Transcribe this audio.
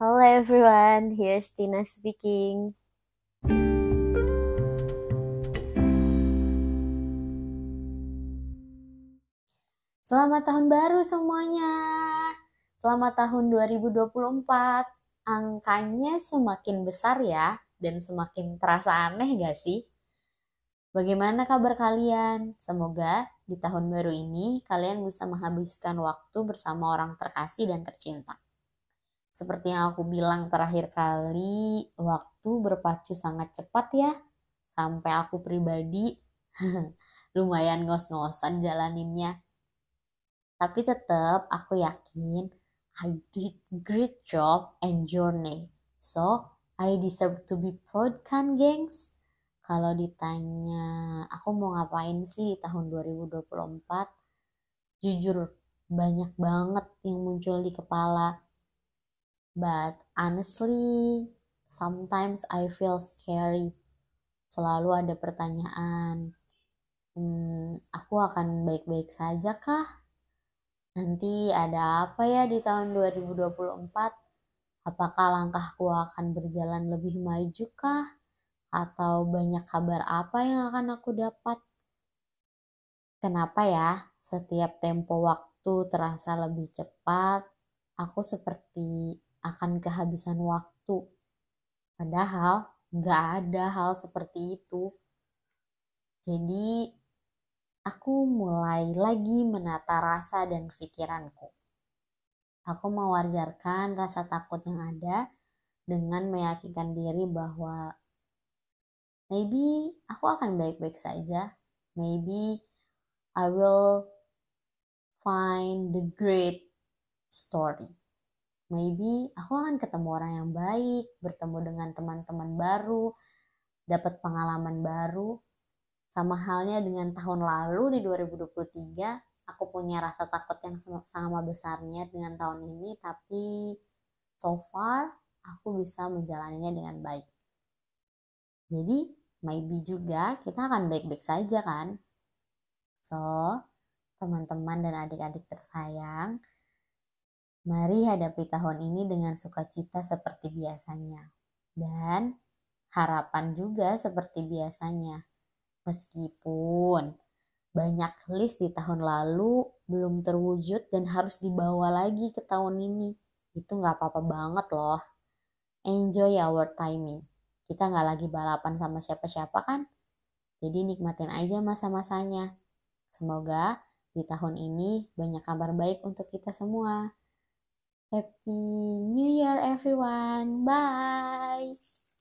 Hello everyone, here's Tina speaking. Selamat tahun baru semuanya. Selamat tahun 2024. Angkanya semakin besar ya dan semakin terasa aneh gak sih? Bagaimana kabar kalian? Semoga di tahun baru ini kalian bisa menghabiskan waktu bersama orang terkasih dan tercinta. Seperti yang aku bilang terakhir kali, waktu berpacu sangat cepat ya. Sampai aku pribadi lumayan ngos-ngosan jalaninnya. Tapi tetap aku yakin I did great job and journey. So, I deserve to be proud kan, gengs? Kalau ditanya aku mau ngapain sih di tahun 2024? Jujur, banyak banget yang muncul di kepala. But honestly, sometimes I feel scary. Selalu ada pertanyaan, hmm, aku akan baik-baik saja kah? Nanti ada apa ya di tahun 2024? Apakah langkahku akan berjalan lebih maju kah? atau banyak kabar apa yang akan aku dapat. Kenapa ya setiap tempo waktu terasa lebih cepat, aku seperti akan kehabisan waktu. Padahal nggak ada hal seperti itu. Jadi aku mulai lagi menata rasa dan pikiranku. Aku mewajarkan rasa takut yang ada dengan meyakinkan diri bahwa maybe aku akan baik-baik saja. Maybe I will find the great story. Maybe aku akan ketemu orang yang baik, bertemu dengan teman-teman baru, dapat pengalaman baru. Sama halnya dengan tahun lalu di 2023, aku punya rasa takut yang sama besarnya dengan tahun ini, tapi so far aku bisa menjalaninya dengan baik. Jadi, maybe juga kita akan baik-baik saja kan. So, teman-teman dan adik-adik tersayang, mari hadapi tahun ini dengan sukacita seperti biasanya. Dan harapan juga seperti biasanya. Meskipun banyak list di tahun lalu belum terwujud dan harus dibawa lagi ke tahun ini. Itu nggak apa-apa banget loh. Enjoy our timing kita nggak lagi balapan sama siapa-siapa kan jadi nikmatin aja masa-masanya semoga di tahun ini banyak kabar baik untuk kita semua Happy New Year everyone. Bye.